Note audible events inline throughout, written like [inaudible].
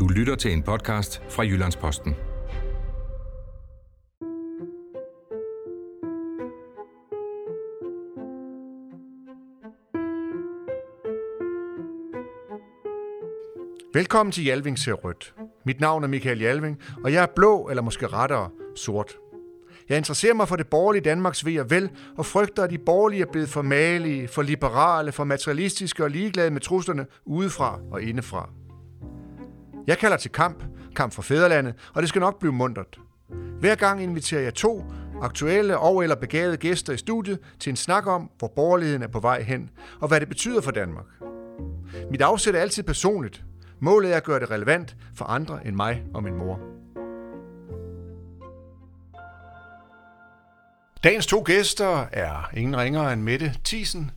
Du lytter til en podcast fra Jyllandsposten. Velkommen til Jalving ser rødt. Mit navn er Michael Jalving, og jeg er blå, eller måske rettere sort. Jeg interesserer mig for det borgerlige Danmarks ved og vel, og frygter, at de borgerlige er blevet for malige, for liberale, for materialistiske og ligeglade med truslerne udefra og indefra. Jeg kalder til kamp, kamp for fædrelandet, og det skal nok blive mundret. Hver gang inviterer jeg to aktuelle og eller begavede gæster i studiet til en snak om, hvor borgerligheden er på vej hen, og hvad det betyder for Danmark. Mit afsæt er altid personligt. Målet er at gøre det relevant for andre end mig og min mor. Dagens to gæster er ingen ringere end Mette Thiesen,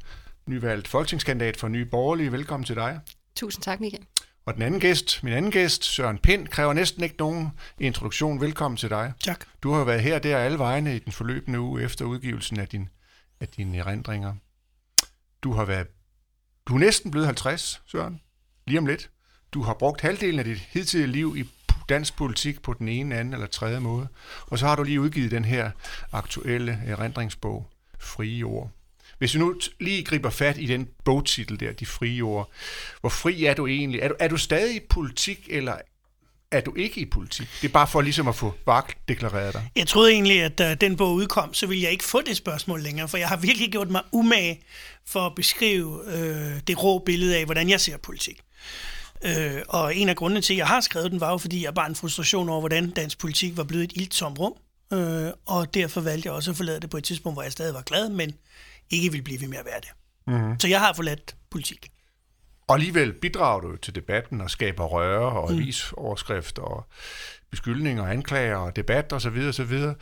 nyvalgt folketingskandidat for Nye Borgerlige. Velkommen til dig. Tusind tak, Michael. Og den anden gæst, min anden gæst, Søren Pind, kræver næsten ikke nogen introduktion. Velkommen til dig. Tak. Du har jo været her der alle vegne i den forløbende uge efter udgivelsen af, din, af dine erindringer. Du har været, du er næsten blevet 50, Søren. Lige om lidt. Du har brugt halvdelen af dit hidtidige liv i dansk politik på den ene, anden eller tredje måde. Og så har du lige udgivet den her aktuelle erindringsbog, Frie Ord. Hvis vi nu lige griber fat i den bogtitel der, De Frie Ord, hvor fri er du egentlig? Er du, er du stadig i politik, eller er du ikke i politik? Det er bare for ligesom at få deklareret dig. Jeg troede egentlig, at da den bog udkom, så ville jeg ikke få det spørgsmål længere, for jeg har virkelig gjort mig umage for at beskrive øh, det rå billede af, hvordan jeg ser politik. Øh, og en af grundene til, at jeg har skrevet den, var jo, fordi jeg bare en frustration over, hvordan dansk politik var blevet et ildtomt rum. Øh, og derfor valgte jeg også at forlade det på et tidspunkt, hvor jeg stadig var glad, men ikke ville blive ved med at være det. Mm-hmm. Så jeg har forladt politik. Og alligevel bidrager du til debatten og skaber røre og mm. avisoverskrifter og beskyldninger, anklager og debat osv. Så, videre, så, videre.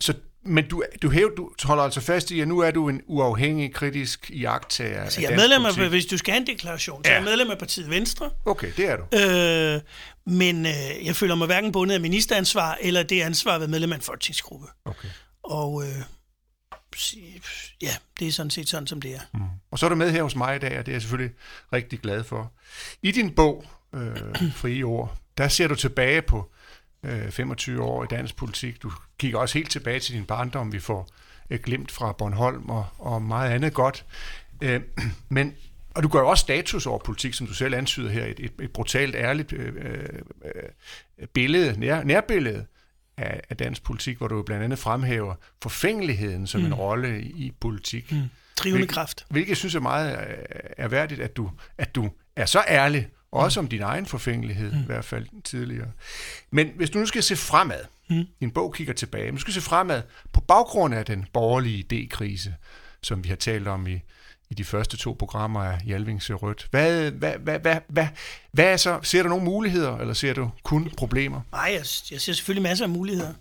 så men du, du, hæv, du holder altså fast i, at nu er du en uafhængig, kritisk iagttager altså, jeg er medlem af, hvis du skal have en deklaration, så ja. er jeg medlem af partiet Venstre. Okay, det er du. Øh, men øh, jeg føler mig hverken bundet af ministeransvar, eller det ansvar at være medlem af en folketingsgruppe. Okay. Og øh, ja, det er sådan set sådan, som det er. Mm. Og så er du med her hos mig i dag, og det er jeg selvfølgelig rigtig glad for. I din bog, øh, Frie Ord, der ser du tilbage på øh, 25 år i dansk politik. Du kigger også helt tilbage til din barndom. Vi får et glimt fra Bornholm og, og meget andet godt. Øh, men og du gør jo også status over politik, som du selv antyder her, et, et, et brutalt, ærligt øh, øh, øh billede, nær, nærbillede af, af dansk politik, hvor du blandt andet fremhæver forfængeligheden som mm. en rolle i, i politik. Mm. Drivende kraft. Hvilket jeg synes er meget erhverdigt, at du, at du er så ærlig også om din egen forfængelighed, mm. i hvert fald tidligere. Men hvis du nu skal se fremad, mm. din bog kigger tilbage, men du skal se fremad på baggrund af den borgerlige idékrise, som vi har talt om i, i de første to programmer af Jalvings rødt. Hvad, hvad, hvad, hvad, hvad, hvad er så? Ser du nogle muligheder, eller ser du kun problemer? Nej, jeg, jeg ser selvfølgelig masser af muligheder.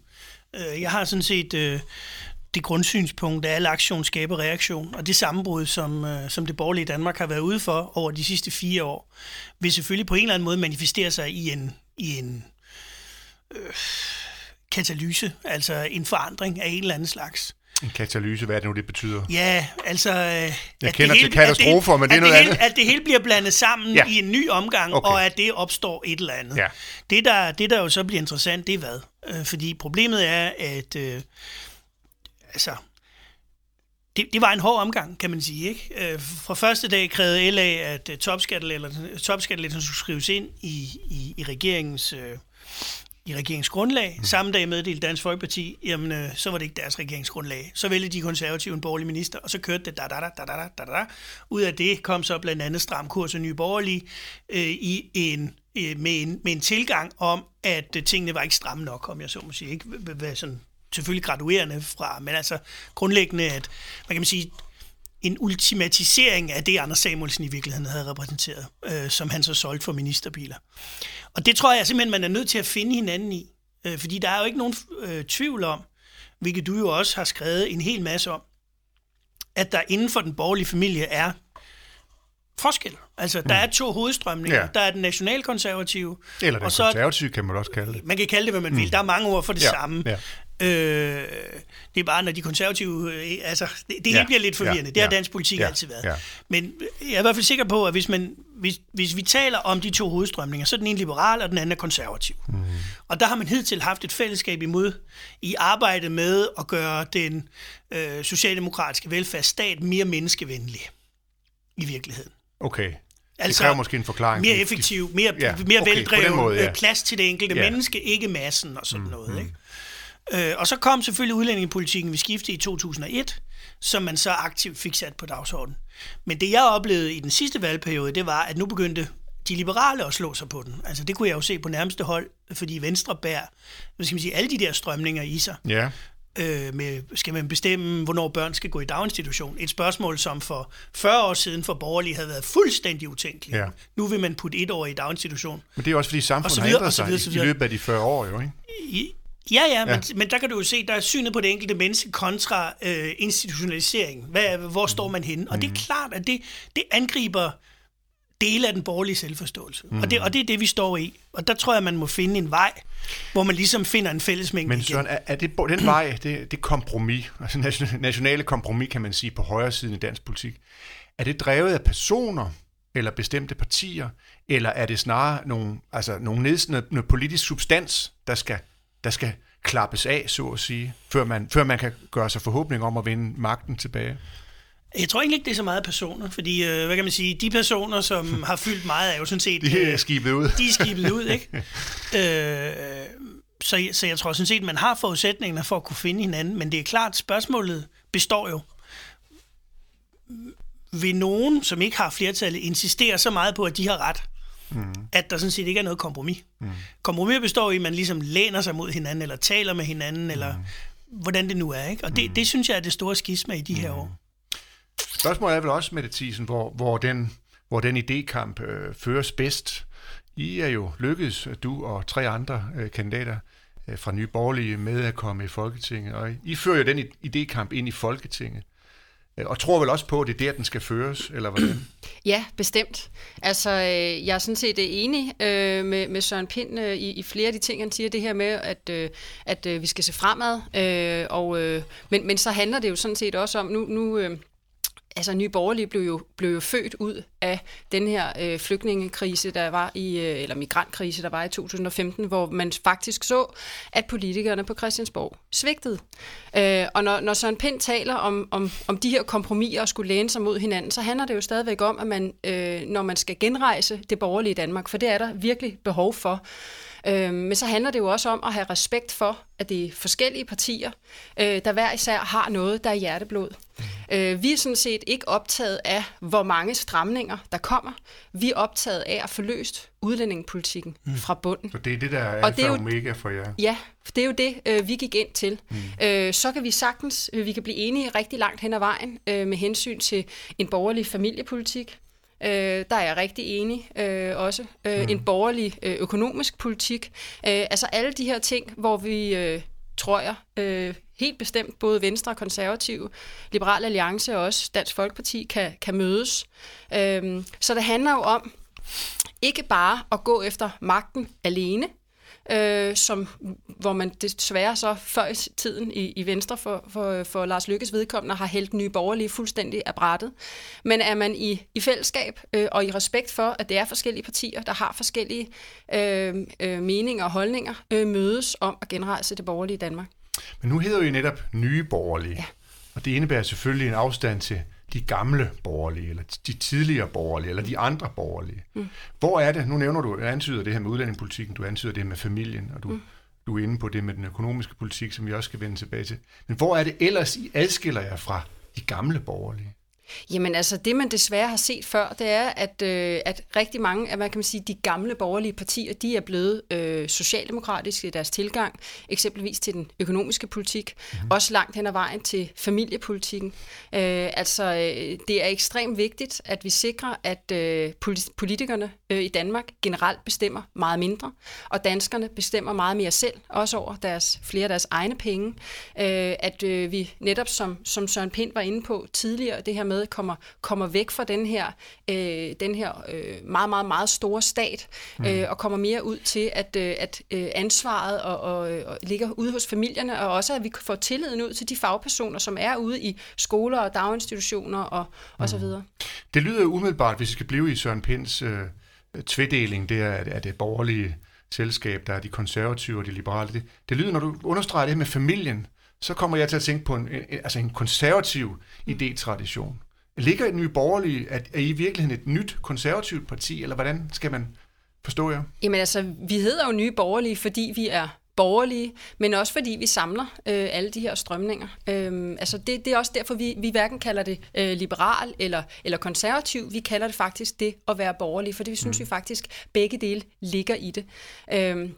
Øh, jeg har sådan set øh, det grundsynspunkt, at al aktion skaber reaktion, og det sammenbrud, som, øh, som det borgerlige Danmark har været ude for over de sidste fire år, vil selvfølgelig på en eller anden måde manifestere sig i en, i en øh, katalyse, altså en forandring af en eller anden slags. En katalyse, hvad er det nu, det betyder? Ja, altså... Øh, Jeg kender til katastrofer, men det er noget det hele, andet. At det hele bliver blandet sammen ja. i en ny omgang, okay. og at det opstår et eller andet. Ja. Det, der, det, der jo så bliver interessant, det er hvad? Øh, fordi problemet er, at... Øh, altså, det, det var en hård omgang, kan man sige. Ikke? Øh, fra første dag krævede LA, at uh, topskattelettelsen skulle skrives ind i, i, i regeringens... Øh, i regeringsgrundlag. Mm. Samme dag meddelte Dansk Folkeparti, jamen øh, så var det ikke deres regeringsgrundlag. Så vælgede de konservative en borgerlig minister, og så kørte det da da da da da da da. Ud af det kom så blandt andet stram kurs og nye borgerlige øh, i en, øh, med, en, med en tilgang om, at øh, tingene var ikke stramme nok, om jeg så må sige. Ikke? Hvad sådan selvfølgelig graduerende fra, men altså grundlæggende, at man kan sige, en ultimatisering af det, Anders Samuelsen i virkeligheden havde repræsenteret, øh, som han så solgte for ministerbiler. Og det tror jeg simpelthen, man er nødt til at finde hinanden i, øh, fordi der er jo ikke nogen øh, tvivl om, hvilket du jo også har skrevet en hel masse om, at der inden for den borgerlige familie er forskel. Altså, der mm. er to hovedstrømninger. Ja. Der er den nationalkonservative. Eller den og så, konservative, kan man også kalde det. Man kan kalde det, hvad man mm. vil. Der er mange ord for det ja. samme. Øh, det er bare, når de konservative... Øh, altså, det, det Ja, hele bliver lidt forvirrende. ja, det har ja, dansk politik ja, altid været. ja. Men jeg er i hvert fald sikker på, at hvis, man, hvis, hvis vi taler om de to hovedstrømninger, så er den ene liberal, og den anden er konservativ. Mm. Og der har man hidtil haft et fællesskab imod i arbejde med at gøre den øh, socialdemokratiske velfærdsstat mere menneskevenlig i virkeligheden. Okay. det kræver måske en forklaring. Mere effektiv, mere, Ja, mere okay, veldrevet, måde, ja. øh, plads til det enkelte Ja. menneske, ikke massen og sådan mm, noget. Ikke? Øh, og så kom selvfølgelig udlændingepolitikken ved skifte i 2001, som man så aktivt fik sat på dagsordenen. Men det jeg oplevede i den sidste valgperiode, det var, at nu begyndte de liberale at slå sig på den. Altså det kunne jeg jo se på nærmeste hold, fordi Venstre bærer, hvad skal man sige, alle de der strømninger i sig Ja. øh, med, skal man bestemme, hvornår børn skal gå i daginstitution. Et spørgsmål, som for 40 år siden for borgerlige havde været fuldstændig utænkeligt. Ja. Nu vil man putte et år i daginstitution. Men det er også fordi Og samfundet har videre, ændret og så sig videre, så i videre. løbet af de 40 år, jo, ikke? I, ja, ja, Ja. men, men der kan du jo se, der er synet på det enkelte menneske kontra øh, institutionalisering. Hvad, hvor står man henne? Og det er klart, at det, det angriber dele af den borgerlige selvforståelse. Mm. Og, det, og det er det, vi står i. Og der tror jeg, man må finde en vej, hvor man ligesom finder en fællesmængde Men igen. Søren, er, er det den vej, det, det kompromis, altså nation- nationale kompromis, kan man sige, på højre siden i dansk politik, er det drevet af personer eller bestemte partier, eller er det snarere nogle, altså nogle neds, noget, noget politisk substans, der skal, der skal klappes af, så at sige, før man, før man kan gøre sig forhåbning om at vinde magten tilbage? Jeg tror egentlig ikke, det er så meget personer, fordi, øh, hvad kan man sige, de personer, som [laughs] har fyldt meget, er jo sådan set... De er øh, skibet ud. de er skibet ud, ikke? [laughs] Øh, så, så jeg tror sådan set, man har forudsætningerne for at kunne finde hinanden, men det er klart, spørgsmålet består jo. Vil nogen, som ikke har flertallet, insistere så meget på, at de har ret, mm. at der sådan set ikke er noget kompromis. Mm. Kompromis består i, at man ligesom læner sig mod hinanden, eller taler med hinanden, mm. eller hvordan det nu er. Ikke? Og det, det synes jeg er det store skisma i de her år. Spørgsmålet er vel også, Mette Thiesen, hvor, hvor den, hvor den idékamp øh, føres bedst. I er jo lykkedes, du og tre andre øh, kandidater øh, fra Nye Borgerlige, med at komme i Folketinget. Og I fører jo den i- idékamp ind i Folketinget. Øh, og tror vel også på, at det er der, den skal føres, eller hvordan? [clears throat] Ja, bestemt. Altså, øh, jeg er sådan set øh, enig øh, med, med Søren Pind øh, i, i flere af de ting, han siger. Det her med, at, øh, at øh, vi skal se fremad. Øh, og, øh, men, men så handler det jo sådan set også om, nu... nu øh, Altså, Nye Borgerlige blev jo, blev jo født ud af den her øh, flygtningekrise, der var i, øh, eller migrantkrise, der var i 2015, hvor man faktisk så, at politikerne på Christiansborg svigtede. Øh, og når, når Søren Pind taler om, om, om de her kompromiser og skulle læne sig mod hinanden, så handler det jo stadigvæk om, at man, øh, når man skal genrejse det borgerlige Danmark, for det er der virkelig behov for, Øh, men så handler det jo også om at have respekt for, at det er forskellige partier, øh, der hver især har noget, der er hjerteblod. Øh, vi er sådan set ikke optaget af, hvor mange stramninger der kommer. Vi er optaget af at få løst udlændingepolitikken mm. fra bunden. Så det er det, der er alfa og omega for jer. Ja, for det er jo det, øh, vi gik ind til. Mm. Øh, så kan vi sagtens, øh, vi kan blive enige rigtig langt hen ad vejen øh, med hensyn til en borgerlig familiepolitik. Øh, der er jeg rigtig enig øh, også. Øh, mm. En borgerlig øh, økonomisk politik. Øh, altså alle de her ting, hvor vi, øh, tror jeg, øh, helt bestemt, både Venstre og Konservative, Liberal Alliance og også Dansk Folkeparti kan, kan mødes. Øh, så det handler jo om ikke bare at gå efter magten alene, øh, som, hvor man desværre så før i tiden i, i Venstre for, for, for Lars Lykkes vedkommende har hældt nye borgerlige fuldstændig af brættet. Men er man i, i fællesskab øh, og i respekt for, at det er forskellige partier, der har forskellige øh, øh, meninger og holdninger, øh, mødes om at genrejse det borgerlige Danmark. Men nu hedder jo netop nye borgerlige. Ja. Og det indebærer selvfølgelig en afstand til de gamle borgerlige, eller de tidligere borgerlige, eller de andre borgerlige. Mm. Hvor er det, nu nævner du, jeg antyder det her med udlændingepolitikken, du antyder det med familien, og du, mm. du er inde på det med den økonomiske politik, som vi også skal vende tilbage til. Men hvor er det ellers, I adskiller jer fra de gamle borgerlige? Jamen altså, det man desværre har set før, det er, at, øh, at rigtig mange af, hvad kan man sige, de gamle borgerlige partier, de er blevet øh, socialdemokratiske i deres tilgang, eksempelvis til den økonomiske politik, mm-hmm. også langt hen ad vejen til familiepolitikken. Øh, altså, øh, det er ekstremt vigtigt, at vi sikrer, at øh, polit- politikerne øh, i Danmark generelt bestemmer meget mindre, og danskerne bestemmer meget mere selv, også over deres, flere af deres egne penge. Øh, at øh, vi netop, som, som Søren Pind var inde på tidligere, det her med med kommer, kommer væk fra den her, øh, den her øh, meget, meget, meget store stat, mm. øh, og kommer mere ud til, at, øh, at øh, ansvaret og, og, og ligger ude hos familierne, og også at vi får tilliden ud til de fagpersoner, som er ude i skoler og daginstitutioner og, og så mm. videre. Det lyder umiddelbart, hvis vi skal blive i Søren Pinds øh, tvedeling, det er, er det borgerlige selskab, der er de konservative og de liberale. Det, det lyder, når du understreger det med familien, så kommer jeg til at tænke på en, en, altså en konservativ idétradition. Ligger et nye borgerlige, at er I virkeligheden et nyt konservativt parti, eller hvordan skal man forstå jer? Jamen altså, vi hedder jo nye borgerlige, fordi vi er borgerlige, men også fordi vi samler øh, alle de her strømninger. Øhm, altså det, det er også derfor, vi, vi hverken kalder det øh, liberal eller, eller konservativ, vi kalder det faktisk det at være borgerlig, for det synes mm. vi faktisk begge dele ligger i det. Øhm,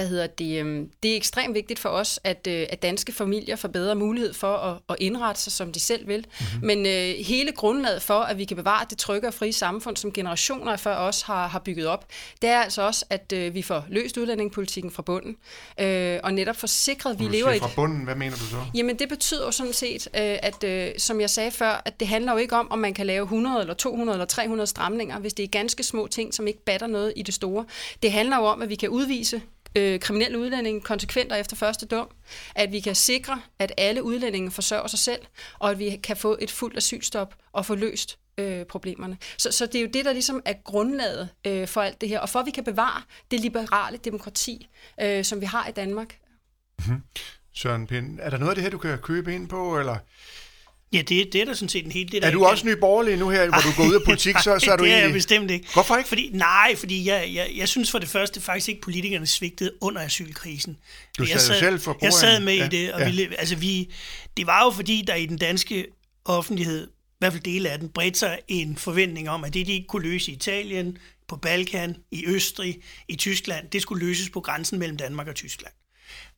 hvad hedder det, øhm, det er ekstremt vigtigt for os, at, øh, at danske familier får bedre mulighed for at, at indrette sig, som de selv vil. Mm-hmm. Men øh, hele grundlaget for, at vi kan bevare det trygge og frie samfund, som generationer før os har, har bygget op, det er altså også, at øh, vi får løst udlændingepolitikken fra bunden, øh, og netop forsikret, at vi lever i... fra bunden, hvad mener du så? Jamen det betyder jo sådan set, øh, at øh, som jeg sagde før, at det handler jo ikke om, om man kan lave 100 eller 200 eller 300 stramninger, hvis det er ganske små ting, som ikke batter noget i det store. Det handler jo om, at vi kan udvise øh, Øh, kriminelle udlændinge konsekvent efter første dom, at vi kan sikre, at alle udlændinge forsørger sig selv, og at vi kan få et fuldt asylstop og få løst øh, problemerne. Så, så det er jo det, der ligesom er grundlaget øh, for alt det her, og for at vi kan bevare det liberale demokrati, øh, som vi har i Danmark. Mm-hmm. Søren Pind, er der noget af det her, du kan købe ind på, eller Ja, det, det er da sådan set en helt... Det er du også ny borgerlig nu her, hvor du går ud af [laughs] politik, så, så er du det egentlig... er jeg bestemt ikke. Hvorfor ikke? Fordi, nej, fordi jeg, jeg, jeg synes for det første faktisk ikke, politikerne svigtede under asylkrisen. Du sad, jeg sad selv for Jeg sad med ja, i det, og ja. vi, altså vi, det var jo fordi, der i den danske offentlighed, i hvert fald dele af den, bredte sig en forventning om, at det, de ikke kunne løse i Italien, på Balkan, i Østrig, i Tyskland, det skulle løses på grænsen mellem Danmark og Tyskland.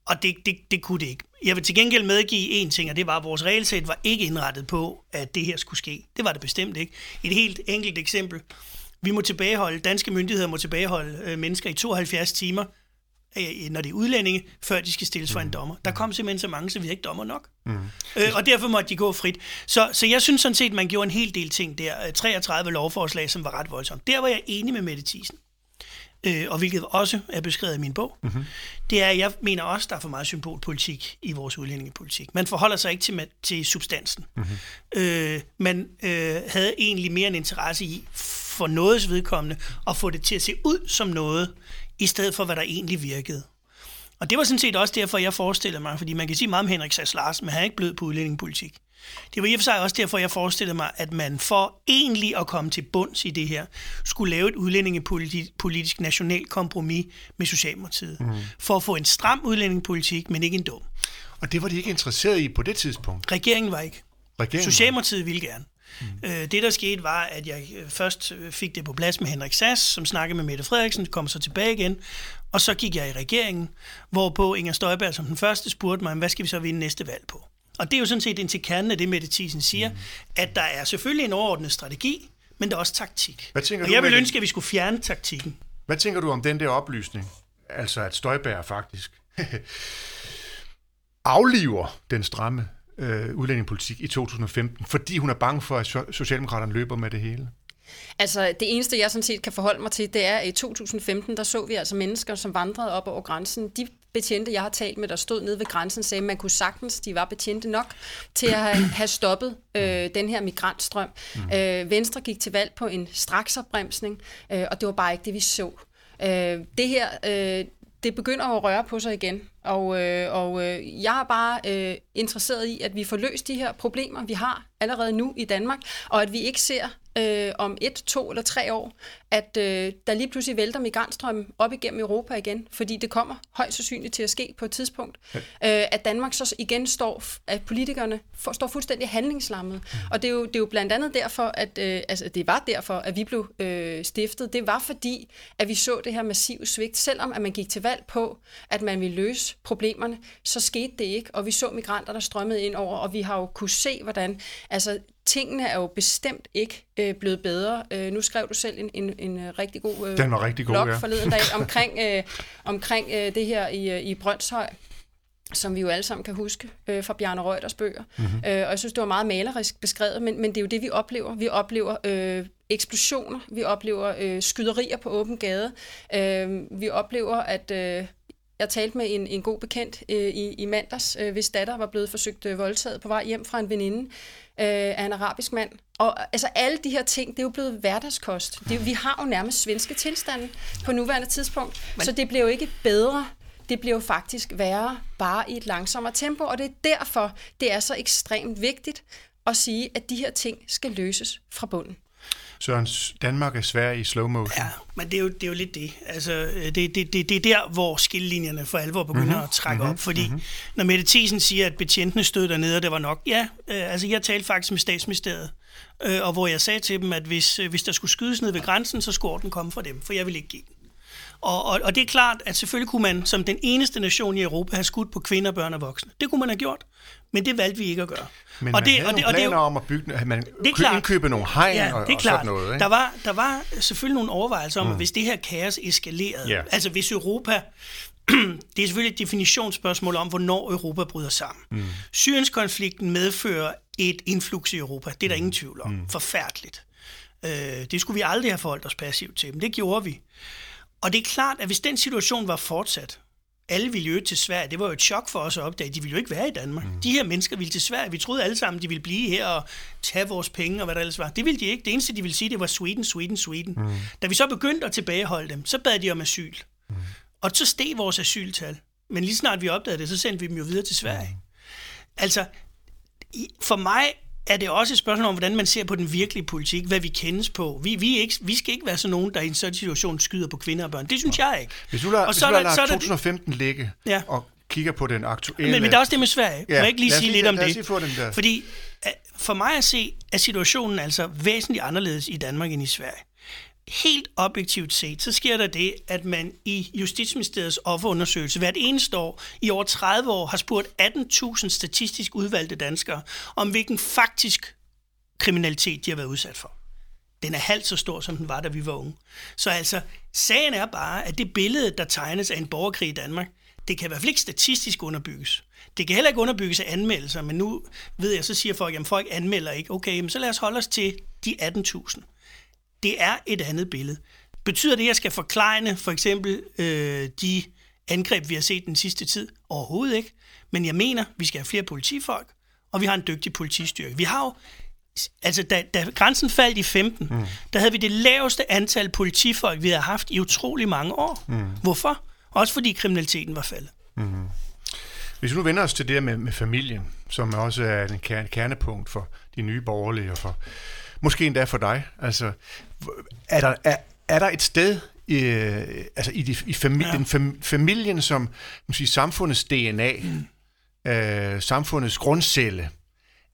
Og det, det, det kunne det ikke. Jeg vil til gengæld medgive en ting, og det var, at vores regelsæt var ikke indrettet på, at det her skulle ske. Det var det bestemt ikke. Et helt enkelt eksempel. Vi må tilbageholde, danske myndigheder må tilbageholde øh, mennesker i 72 timer, øh, når det er udlændinge, før de skal stilles for en mm. dommer. Der kom simpelthen så mange, så vi har ikke dommer nok. Mm. Øh, og derfor måtte de gå frit. Så, så jeg synes sådan set, man gjorde en hel del ting der. 33 lovforslag, som var ret voldsomt. Der var jeg enig med Mette Thiesen øh, og hvilket også er beskrevet i min bog, mm-hmm. det er, at jeg mener også, der er for meget symbolpolitik i vores udlændingepolitik. Man forholder sig ikke til, til substansen. Mm-hmm. Øh, man øh, havde egentlig mere en interesse i, for nogens vedkommende, at få det til at se ud som noget, i stedet for, hvad der egentlig virkede. Og det var sådan set også derfor, jeg forestillede mig, fordi man kan sige meget om Henrik Sass Larsen, men han er ikke blød på udlændingepolitik. Det var i og for sig også derfor, jeg forestillede mig, at man for egentlig at komme til bunds i det her, skulle lave et udlændingepolitisk national kompromis med Socialdemokratiet. Mm. For at få en stram udlændingepolitik, men ikke en dum. Og det var de ikke interesseret i på det tidspunkt? Regeringen var ikke. Regeringen Socialdemokratiet ville gerne. Mm. Øh, det, der skete, var, at jeg øh, først øh, fik det på plads med Henrik Sass, som snakkede med Mette Frederiksen, kom så tilbage igen, og så gik jeg i regeringen, hvorpå Inger Støjberg som den første spurgte mig, hvad skal vi så vinde næste valg på? Og det er jo sådan set ind til kernen af det, Mette Thiesen siger, mm. at der er selvfølgelig en overordnet strategi, men der er også taktik. Hvad tænker og du, jeg vil ønske, at vi skulle fjerne taktikken. Hvad tænker du om den der oplysning? Altså at Støjberg faktisk [laughs] afliver den stramme øh, udlændingepolitik i 2015, fordi hun er bange for, at Socialdemokraterne løber med det hele? Altså, det eneste, jeg sådan set kan forholde mig til, det er, at i 2015, der så vi altså mennesker, som vandrede op over grænsen. De betjente, jeg har talt med, der stod nede ved grænsen, sagde, at man kunne sagtens, de var betjente nok til at have, have stoppet øh, den her migrantstrøm. Mm. Øh, Venstre gik til valg på en straksopbremsning, øh, og det var bare ikke det, vi så. Øh, det her, øh, det begynder at røre på sig igen, og, øh, og øh, jeg er bare øh, interesseret i, at vi får løst de her problemer, vi har allerede nu i Danmark, og at vi ikke ser øh, om et, to eller tre år, at øh, der lige pludselig vælter migrantstrømmen op igennem Europa igen, fordi det kommer højst sandsynligt til at ske på et tidspunkt. Ja. Øh, at Danmark så igen står, at politikerne for, står fuldstændig handlingslammet. Mm. Og det er, jo, det er jo blandt andet derfor, at øh, altså, det var derfor, at vi blev øh, stiftet. Det var fordi, at vi så det her massive svigt. Selvom at man gik til valg på, at man ville løse problemerne, så skete det ikke. Og vi så migranter, der strømmede ind over, og vi har jo kunne se, hvordan altså, tingene er jo bestemt ikke øh, blevet bedre. Øh, nu skrev du selv en, en, en øh, rigtig god, øh, Den var rigtig god blog ja. forleden dag [laughs] omkring, øh, omkring øh, det her i, øh, i Brøndshøj. som vi jo alle sammen kan huske øh, fra Bjarne Reuters bøger. Mm-hmm. Øh, og jeg synes, det var meget malerisk beskrevet, men, men det er jo det, vi oplever. Vi oplever øh, eksplosioner, vi oplever øh, skyderier på åben gade, øh, vi oplever, at... Øh, jeg talte med en, en god bekendt øh, i, i mandags, øh, hvis datter var blevet forsøgt øh, voldtaget på vej hjem fra en veninde øh, af en arabisk mand. Og altså alle de her ting, det er jo blevet hverdagskost. Det, vi har jo nærmest svenske tilstande på nuværende tidspunkt, Men... så det bliver jo ikke bedre det bliver jo faktisk værre bare i et langsommere tempo, og det er derfor, det er så ekstremt vigtigt at sige, at de her ting skal løses fra bunden. Søren, Danmark er svær i slow motion. Ja, men det er jo, det er jo lidt det. Altså, det, det, det, det er der, hvor skillelinjerne for alvor begynder mm-hmm. at trække mm-hmm. op. Fordi mm-hmm. når Mette Thiesen siger, at betjentene stod dernede, og det var nok, ja, øh, altså jeg talte faktisk med statsministeriet, øh, og hvor jeg sagde til dem, at hvis, øh, hvis der skulle skydes ned ved grænsen, så skulle den komme fra dem, for jeg vil ikke give. Og, og, og det er klart, at selvfølgelig kunne man som den eneste nation i Europa have skudt på kvinder, børn og voksne. Det kunne man have gjort, men det valgte vi ikke at gøre. Men og man det, havde og det, og planer og det, om at bygge, at man det er klart, indkøbe nogle hegn ja, og, det er klart. og sådan noget. Ikke? Der, var, der var selvfølgelig nogle overvejelser om, mm. at hvis det her kaos eskalerede, yeah. altså hvis Europa [clears throat] det er selvfølgelig et definitionsspørgsmål om, hvornår Europa bryder sammen. Mm. Syrienskonflikten medfører et influx i Europa. Det er der mm. ingen tvivl om. Mm. Forfærdeligt. Øh, det skulle vi aldrig have forholdt os passivt til, men det gjorde vi. Og det er klart, at hvis den situation var fortsat, alle ville jo til Sverige. Det var jo et chok for os at opdage. De ville jo ikke være i Danmark. Mm. De her mennesker ville til Sverige. Vi troede alle sammen, de ville blive her og tage vores penge og hvad der ellers var. Det ville de ikke. Det eneste, de ville sige, det var Sweden, Sweden, Sweden. Mm. Da vi så begyndte at tilbageholde dem, så bad de om asyl. Mm. Og så steg vores asyltal. Men lige snart vi opdagede det, så sendte vi dem jo videre til Sverige. Mm. Altså, for mig er det også et spørgsmål om, hvordan man ser på den virkelige politik, hvad vi kendes på. Vi, vi, ikke, vi skal ikke være sådan nogen, der i en sådan situation skyder på kvinder og børn. Det synes jeg ikke. Hvis du lader, og så, hvis du lader 2015 ligge ja. og kigger på den aktuelle... Men, men der er også det med Sverige. Ja. Må jeg ikke lige sige lidt om det? Få den der. Fordi for mig at se, er situationen altså væsentligt anderledes i Danmark end i Sverige helt objektivt set, så sker der det, at man i Justitsministeriets offerundersøgelse hvert eneste år i over 30 år har spurgt 18.000 statistisk udvalgte danskere om, hvilken faktisk kriminalitet de har været udsat for. Den er halvt så stor, som den var, da vi var unge. Så altså, sagen er bare, at det billede, der tegnes af en borgerkrig i Danmark, det kan i hvert fald ikke statistisk underbygges. Det kan heller ikke underbygges af anmeldelser, men nu ved jeg, så siger folk, at folk anmelder ikke. Okay, men så lad os holde os til de 18.000 det er et andet billede. Betyder det, at jeg skal forklejne for eksempel øh, de angreb, vi har set den sidste tid? Overhovedet ikke. Men jeg mener, vi skal have flere politifolk, og vi har en dygtig politistyrke. Vi har jo Altså, da, da grænsen faldt i 15, mm. der havde vi det laveste antal politifolk, vi havde haft i utrolig mange år. Mm. Hvorfor? Også fordi kriminaliteten var faldet. Mm. Hvis vi nu vender os til det med, med familien, som også er en kernepunkt for de nye borgerlige, og for, måske endda for dig, altså, er der, er, er der et sted øh, altså i, de, i famili- ja. fam, familien som man sige, samfundets DNA, mm. øh, samfundets grundcelle,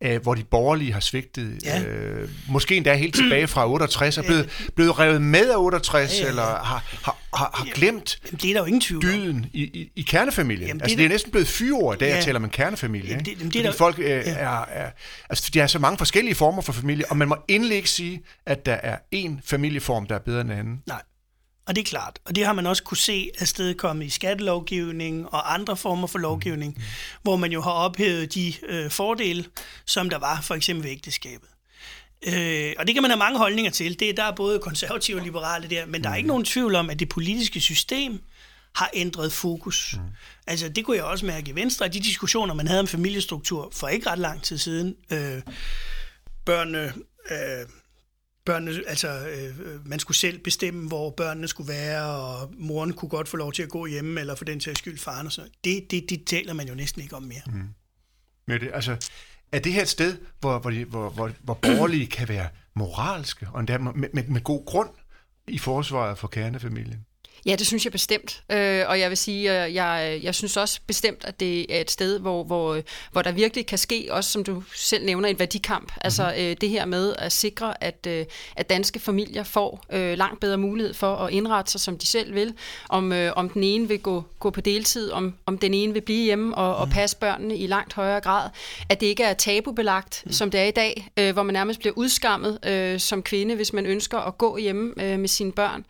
øh, hvor de borgerlige har svigtet, ja. øh, måske endda helt tilbage fra [clears throat] 68, er blevet, blevet revet med af 68, ja, ja, ja. eller har, har, har, har glemt Jamen, det er der jo ingen tvivl dyden i, i, i kernefamilien. Jamen, det altså, det er næsten blevet fyre i dag, ja. at taler man kernefamilie. Jamen, det, jamen, det er der, folk øh, ja. er, er... Altså, de har så mange forskellige former for familie, og man må endelig ikke sige, at der er én familieform, der er bedre end anden. Nej. Og det er klart. Og det har man også kunne se afstedkomme i skattelovgivning og andre former for lovgivning, mm. hvor man jo har ophævet de øh, fordele, som der var for eksempel ved ægteskabet. Øh, og det kan man have mange holdninger til. Det, der er både konservative og liberale der, men der er ikke nogen tvivl om, at det politiske system har ændret fokus. Mm. Altså, det kunne jeg også mærke i Venstre, at de diskussioner, man havde om familiestruktur for ikke ret lang tid siden, øh, børnene, øh, børnene, altså, øh, man skulle selv bestemme, hvor børnene skulle være, og moren kunne godt få lov til at gå hjemme, eller for den sags skyld faren og sådan det, det, det taler man jo næsten ikke om mere. Mm. Men det, altså, er det her et sted, hvor, hvor, hvor, hvor, hvor borgerlige kan være moralske, og endda med, med, med god grund i forsvaret for kernefamilien? Ja, det synes jeg bestemt. Øh, og jeg vil sige, at jeg, jeg synes også bestemt, at det er et sted, hvor, hvor, hvor der virkelig kan ske, også som du selv nævner, en værdikamp. Mm-hmm. Altså øh, det her med at sikre, at, øh, at danske familier får øh, langt bedre mulighed for at indrette sig, som de selv vil. Om, øh, om den ene vil gå, gå på deltid, om, om den ene vil blive hjemme og, mm. og passe børnene i langt højere grad. At det ikke er tabubelagt, mm. som det er i dag, øh, hvor man nærmest bliver udskammet øh, som kvinde, hvis man ønsker at gå hjemme øh, med sine børn.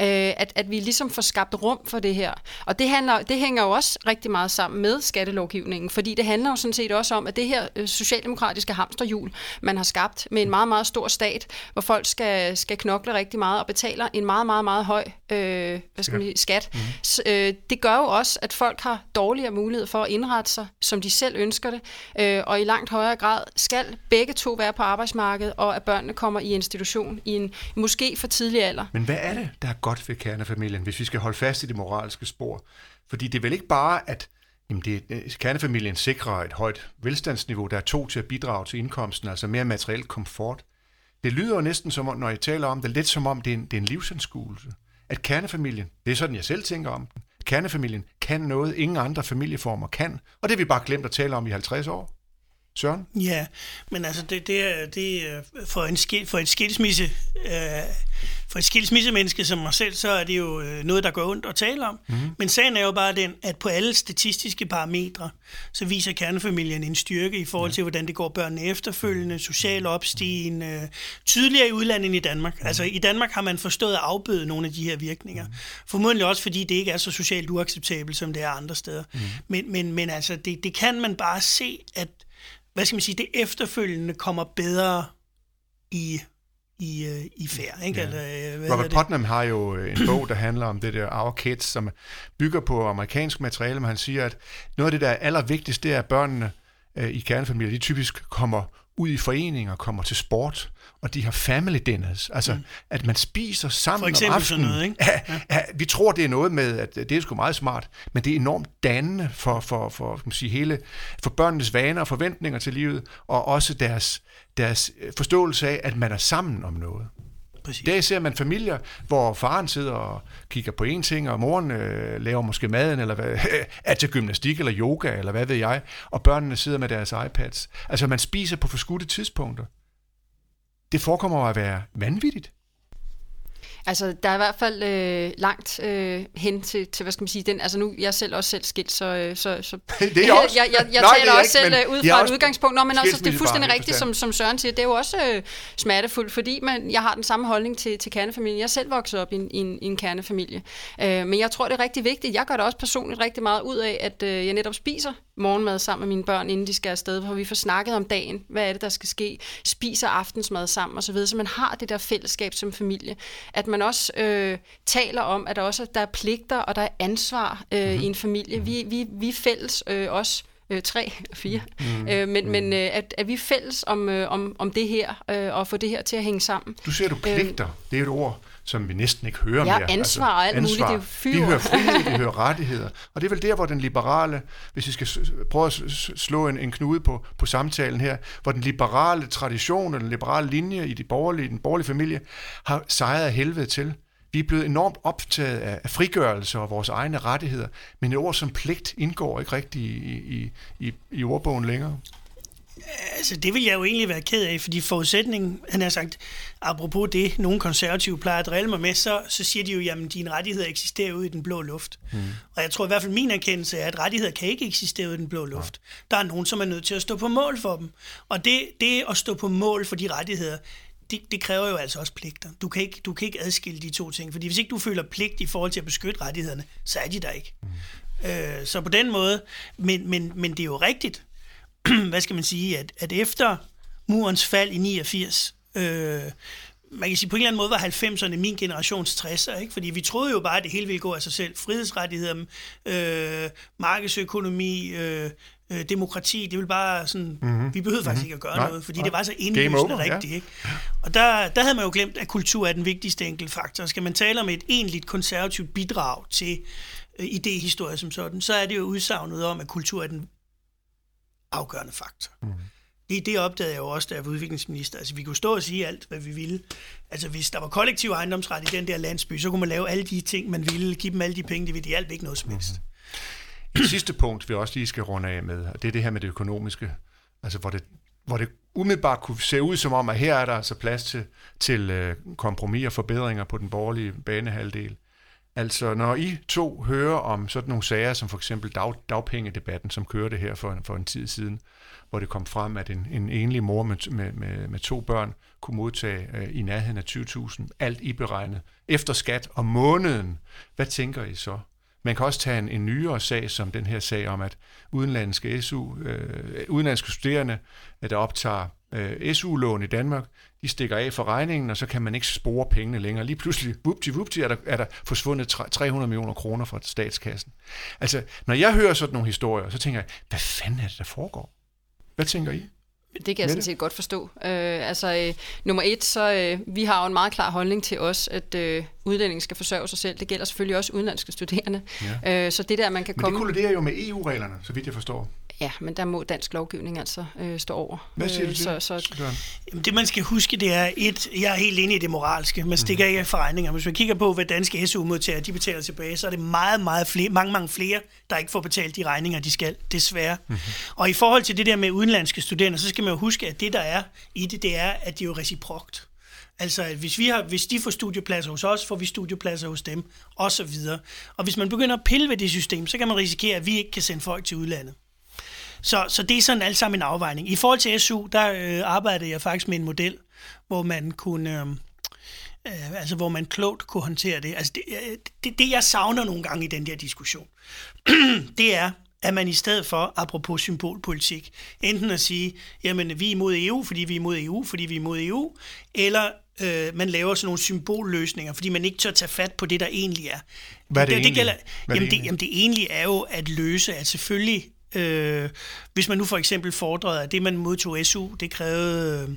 Øh, at, at vi ligesom får skabt rum for det her. Og det, handler, det hænger jo også rigtig meget sammen med skattelovgivningen, fordi det handler jo sådan set også om, at det her øh, socialdemokratiske hamsterhjul, man har skabt med en meget, meget stor stat, hvor folk skal, skal knokle rigtig meget og betaler en meget, meget, meget høj øh, hvad skal man sige, skat. Mm. Så, øh, det gør jo også, at folk har dårligere mulighed for at indrette sig, som de selv ønsker det, øh, og i langt højere grad skal begge to være på arbejdsmarkedet, og at børnene kommer i institution i en måske for tidlig alder. Men hvad er det, der er godt ved kernefamilien, hvis vi skal holde fast i det moralske spor? Fordi det er vel ikke bare, at jamen det, øh, kernefamilien sikrer et højt velstandsniveau, der er to til at bidrage til indkomsten, altså mere materiel komfort. Det lyder jo næsten som om, når jeg taler om det, lidt som om det er en, det er en livsanskuelse. At kernefamilien, det er sådan, jeg selv tænker om den, kernefamilien kan noget, ingen andre familieformer kan, og det har vi bare glemt at tale om i 50 år. Søren? Ja, men altså det, det er, det er for, en skil, for et skilsmisse øh, for et skilsmissemenneske som mig selv, så er det jo øh, noget, der går ondt at tale om. Mm. Men sagen er jo bare den, at på alle statistiske parametre, så viser kernefamilien en styrke i forhold til, hvordan det går børnene efterfølgende, social opstigen, øh, tydeligere i udlandet end i Danmark. Mm. Altså i Danmark har man forstået at afbøde nogle af de her virkninger. Mm. Formodentlig også, fordi det ikke er så socialt uacceptabelt, som det er andre steder. Mm. Men, men, men altså, det, det kan man bare se, at hvad skal man sige, det efterfølgende kommer bedre i i, øh, i færd. Ikke? Ja. Eller, øh, hvad Robert Putnam har jo øh, en bog, der handler om det der Our Kids, som bygger på amerikansk materiale, men han siger, at noget af det, der er allervigtigst, det er, at børnene i kernefamilier, de typisk kommer ud i foreninger, kommer til sport, og de har family dinners, altså mm. at man spiser sammen For eksempel om aftenen. Sådan noget, ikke? Ja, ja. vi tror, det er noget med, at det er sgu meget smart, men det er enormt dannende for, for, for, skal man sige, hele, for børnenes vaner og forventninger til livet, og også deres, deres forståelse af, at man er sammen om noget. Præcis. Der ser man familier, hvor faren sidder og kigger på en ting, og moren øh, laver måske maden, eller hvad, [laughs] er til gymnastik eller yoga, eller hvad ved jeg, og børnene sidder med deres iPads. Altså man spiser på forskudte tidspunkter. Det forekommer at være vanvittigt. Altså, der er i hvert fald øh, langt øh, hen til, til, hvad skal man sige, den, altså nu, jeg er selv også selv skilt, så, øh, så, så [laughs] det er også. [laughs] jeg, jeg, jeg Nej, taler også ikke, selv øh, ud fra et udgangspunkt. Nå, men altså, det er fuldstændig rigtigt, som, som Søren siger, det er jo også øh, smertefuldt, fordi man, jeg har den samme holdning til, til kernefamilien. Jeg er selv vokset op i en, i en, i en kernefamilie. Øh, men jeg tror, det er rigtig vigtigt. Jeg gør det også personligt rigtig meget ud af, at øh, jeg netop spiser morgenmad sammen med mine børn, inden de skal afsted, hvor vi får snakket om dagen, hvad er det, der skal ske, spiser aftensmad sammen osv., så man har det der fællesskab som familie. At man også øh, taler om, at der også der er pligter og der er ansvar øh, mm-hmm. i en familie. Vi, vi, vi er fælles øh, også øh, tre og [laughs] fire, mm. øh, men, men øh, at, at vi er fælles om, øh, om, om det her, øh, og få det her til at hænge sammen. Du ser du pligter, øh, det er et ord, som vi næsten ikke hører ja, mere. ansvar altså, og alt ansvar. muligt, det er Vi hører frihed, vi [laughs] hører rettigheder. Og det er vel der, hvor den liberale, hvis vi skal prøve at slå en, en knude på, på samtalen her, hvor den liberale tradition og den liberale linje i de borgerlige, den borgerlige familie har sejret af helvede til. Vi er blevet enormt optaget af frigørelse og vores egne rettigheder, men et ord som pligt indgår ikke rigtig i, i, i, i ordbogen længere. Altså, det vil jeg jo egentlig være ked af, fordi forudsætningen, han har sagt, apropos det, nogle konservative plejer at drille mig med, så, så siger de jo, jamen, dine rettigheder eksisterer ude i den blå luft. Mm. Og jeg tror i hvert fald, min erkendelse er, at rettigheder kan ikke eksistere ude i den blå luft. Ja. Der er nogen, som er nødt til at stå på mål for dem. Og det, det at stå på mål for de rettigheder, det, det kræver jo altså også pligter. Du kan, ikke, du kan ikke adskille de to ting, fordi hvis ikke du føler pligt i forhold til at beskytte rettighederne, så er de der ikke. Mm. Øh, så på den måde, men, men, men det er jo rigtigt, [clears throat] hvad skal man sige, at, at efter murens fald i 89, øh, man kan sige, på en eller anden måde var 90'erne min generations 60'er, ikke? fordi vi troede jo bare, at det hele ville gå af sig selv. Frihedsrettigheder, øh, markedsøkonomi, øh, øh, demokrati, det vil bare sådan, mm-hmm. vi behøvede faktisk mm-hmm. ikke at gøre Nej. noget, fordi Nej. det var så indlysende rigtigt. Ja. Ikke? Og der, der havde man jo glemt, at kultur er den vigtigste enkeltfaktor. Skal man tale om et egentligt konservativt bidrag til øh, idehistorie som sådan, så er det jo udsagnet om, at kultur er den afgørende faktor. Mm. Det, det opdagede jeg jo også, da jeg var udviklingsminister. Altså, vi kunne stå og sige alt, hvad vi ville. Altså, hvis der var kollektiv ejendomsret i den der landsby, så kunne man lave alle de ting, man ville, give dem alle de penge, det ville de alt ikke noget som helst. Mm. Det sidste punkt, vi også lige skal runde af med, det er det her med det økonomiske. Altså, hvor det, hvor det umiddelbart kunne se ud som om, at her er der altså plads til, til uh, kompromis og forbedringer på den borgerlige banehalvdel. Altså, når I to hører om sådan nogle sager, som for eksempel dag, dagpengedebatten, som kørte her for, for en tid siden, hvor det kom frem, at en, en enlig mor med, med, med, med to børn kunne modtage øh, i nærheden af 20.000, alt i beregnet, efter skat om måneden. Hvad tænker I så? Man kan også tage en, en nyere sag, som den her sag om, at udenlandske, SU, øh, udenlandske studerende, øh, der optager øh, SU-lån i Danmark, de stikker af for regningen, og så kan man ikke spore pengene længere. Lige pludselig, vupti, vupti, er der, er der forsvundet 300 millioner kroner fra statskassen. Altså, når jeg hører sådan nogle historier, så tænker jeg, hvad fanden er det, der foregår? Hvad tænker I? Det kan jeg sådan set godt forstå. Øh, altså, øh, nummer et, så øh, vi har jo en meget klar holdning til os, at øh, udlændingen skal forsørge sig selv. Det gælder selvfølgelig også udenlandske studerende. Ja. Øh, så det der, man kan Men komme... det kolliderer jo med EU-reglerne, så vidt jeg forstår. Ja, men der må dansk lovgivning altså øh, stå over. Hvad siger du øh, til så, så, Jamen, det man skal huske, det er et, jeg er helt enig i det moralske. Man stikker mm. ikke af forregninger. Hvis man kigger på, hvad danske SU-modtagere de betaler tilbage, så er det meget, meget flere, mange, mange flere, der ikke får betalt de regninger, de skal, desværre. Mm-hmm. Og i forhold til det der med udenlandske studerende, så skal man jo huske, at det der er i det, det er, at det er jo reciprokt. Altså, hvis, vi har, hvis de får studiepladser hos os, får vi studiepladser hos dem, og så videre. Og hvis man begynder at pille ved det system, så kan man risikere, at vi ikke kan sende folk til udlandet. Så, så det er sådan alt sammen en afvejning. I forhold til SU, der øh, arbejdede jeg faktisk med en model, hvor man kunne... Øh, øh, altså hvor man klogt kunne håndtere det. Altså det, øh, det, det, jeg savner nogle gange i den der diskussion, [clears throat] det er, at man i stedet for, apropos symbolpolitik, enten at sige, jamen vi er imod EU, fordi vi er imod EU, fordi vi er imod EU, eller øh, man laver sådan nogle symbolløsninger, fordi man ikke tør tage fat på det, der egentlig er. Hvad er det, det, det gælder, Hvad jamen, det, det, jamen det egentlig er jo at løse, at selvfølgelig, øh, hvis man nu for eksempel fordrede, at det man modtog SU, det krævede... Øh,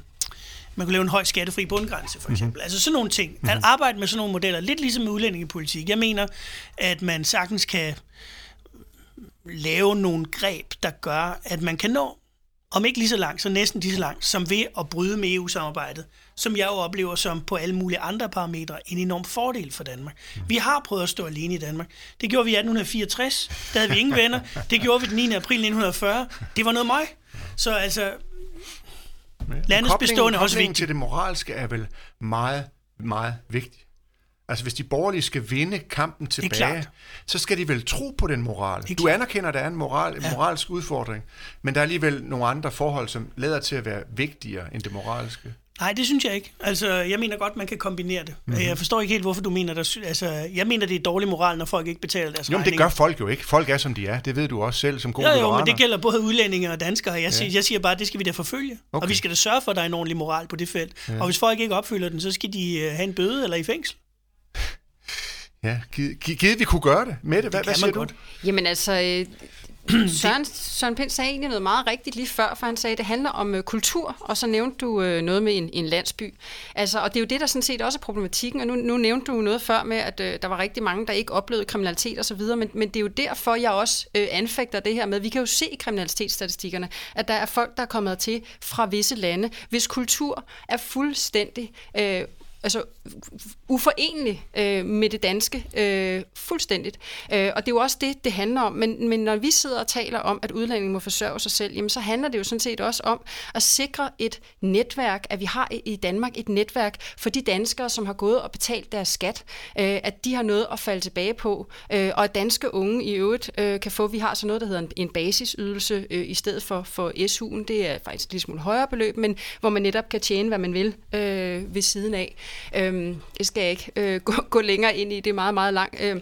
man kunne lave en høj skattefri bundgrænse, for eksempel. Mm-hmm. Altså sådan nogle ting. At arbejde med sådan nogle modeller, lidt ligesom med udlændingepolitik. Jeg mener, at man sagtens kan lave nogle greb, der gør, at man kan nå, om ikke lige så langt, så næsten lige så langt, som ved at bryde med EU-samarbejdet, som jeg jo oplever som på alle mulige andre parametre en enorm fordel for Danmark. Vi har prøvet at stå alene i Danmark. Det gjorde vi i 1864. Der havde vi ingen venner. Det gjorde vi den 9. april 1940. Det var noget møg. Så altså, landets bestående også vigtigt. til det moralske er vel meget, meget vigtigt. Altså hvis de borgerlige skal vinde kampen tilbage, så skal de vel tro på den moral. Du anerkender, at der er en moral, en ja. moralsk udfordring, men der er alligevel nogle andre forhold, som lader til at være vigtigere end det moralske. Nej, det synes jeg ikke. Altså, jeg mener godt, man kan kombinere det. Mm-hmm. Jeg forstår ikke helt, hvorfor du mener, der, altså, jeg mener, det er dårlig moral, når folk ikke betaler deres Jo, men det gør folk jo ikke. Folk er, som de er. Det ved du også selv som gode Jo, jo, men det gælder både udlændinge og danskere. Jeg, ja. siger, jeg siger bare, at det skal vi da forfølge. Okay. Og vi skal da sørge for, at der er en ordentlig moral på det felt. Ja. Og hvis folk ikke opfylder den, så skal de øh, have en bøde eller i fængsel. Ja, givet vi kunne gøre det med det. Hvad, det hvad siger du? godt. Jamen altså, øh, [clears throat] Søren, Søren Pind sagde egentlig noget meget rigtigt lige før, for han sagde, at det handler om øh, kultur, og så nævnte du øh, noget med en, en landsby. Altså, og det er jo det, der sådan set også er problematikken, og nu, nu nævnte du noget før med, at øh, der var rigtig mange, der ikke oplevede kriminalitet osv., men, men det er jo derfor, jeg også øh, anfægter det her med, vi kan jo se i kriminalitetsstatistikkerne, at der er folk, der er kommet til fra visse lande, hvis kultur er fuldstændig øh, altså uforenelig øh, med det danske øh, fuldstændigt. Øh, og det er jo også det, det handler om. Men, men når vi sidder og taler om, at udlændinge må forsørge sig selv, jamen så handler det jo sådan set også om at sikre et netværk, at vi har i Danmark et netværk for de danskere, som har gået og betalt deres skat, øh, at de har noget at falde tilbage på, øh, og at danske unge i øvrigt øh, kan få, vi har så noget, der hedder en, en basisydelse øh, i stedet for, for SU'en. Det er faktisk lidt smule højere beløb, men hvor man netop kan tjene, hvad man vil øh, ved siden af. Øhm, det skal jeg ikke øh, gå, gå længere ind i, det er meget, meget langt. Øh,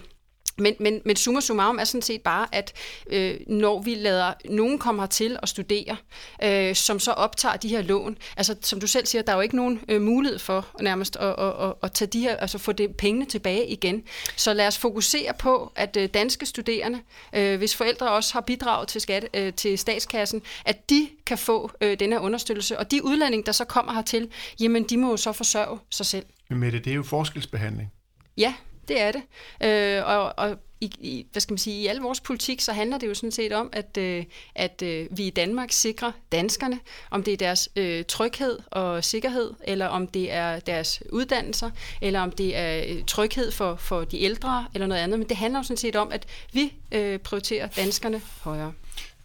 men, men, men summa summarum er sådan set bare, at øh, når vi lader nogen komme hertil og studere, øh, som så optager de her lån, altså som du selv siger, der er jo ikke nogen øh, mulighed for nærmest at, at, at, at tage de her, altså få det pengene tilbage igen. Så lad os fokusere på, at øh, danske studerende, øh, hvis forældre også har bidraget til, skat, øh, til statskassen, at de kan få øh, den her understøttelse. Og de udlændinge, der så kommer hertil, jamen de må jo så forsørge sig selv. Men Mette, det er jo forskelsbehandling. Ja, det er det. Øh, og og i, i, hvad skal man sige, i al vores politik, så handler det jo sådan set om, at, øh, at øh, vi i Danmark sikrer danskerne, om det er deres øh, tryghed og sikkerhed, eller om det er deres uddannelser, eller om det er øh, tryghed for, for de ældre, eller noget andet. Men det handler jo sådan set om, at vi øh, prioriterer danskerne højere.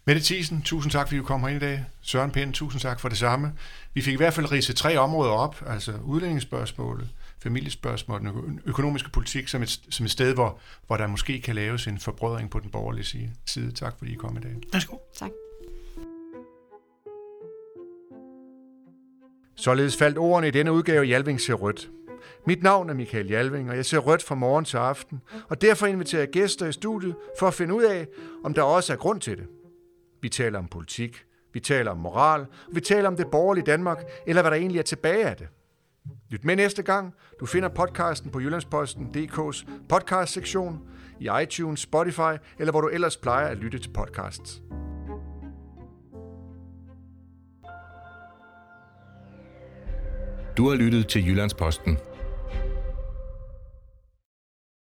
Mette Thiesen, tusind tak, fordi du kom her i dag. Søren Pind, tusind tak for det samme. Vi fik i hvert fald ridset tre områder op, altså udlændingsspørgsmålet, familiespørgsmål, den økonomiske politik, som et, som et sted, hvor, hvor der måske kan laves en forbrødring på den borgerlige side. Tak fordi I kom i dag. Værsgo. Tak. Således faldt ordene i denne udgave Jalving ser rødt. Mit navn er Michael Jalving, og jeg ser rødt fra morgen til aften, og derfor inviterer jeg gæster i studiet for at finde ud af, om der også er grund til det. Vi taler om politik, vi taler om moral, og vi taler om det borgerlige Danmark, eller hvad der egentlig er tilbage af det. Lyt med næste gang. Du finder podcasten på Jyllandsposten.dk's podcast-sektion, i iTunes, Spotify, eller hvor du ellers plejer at lytte til podcasts. Du har lyttet til Jyllandsposten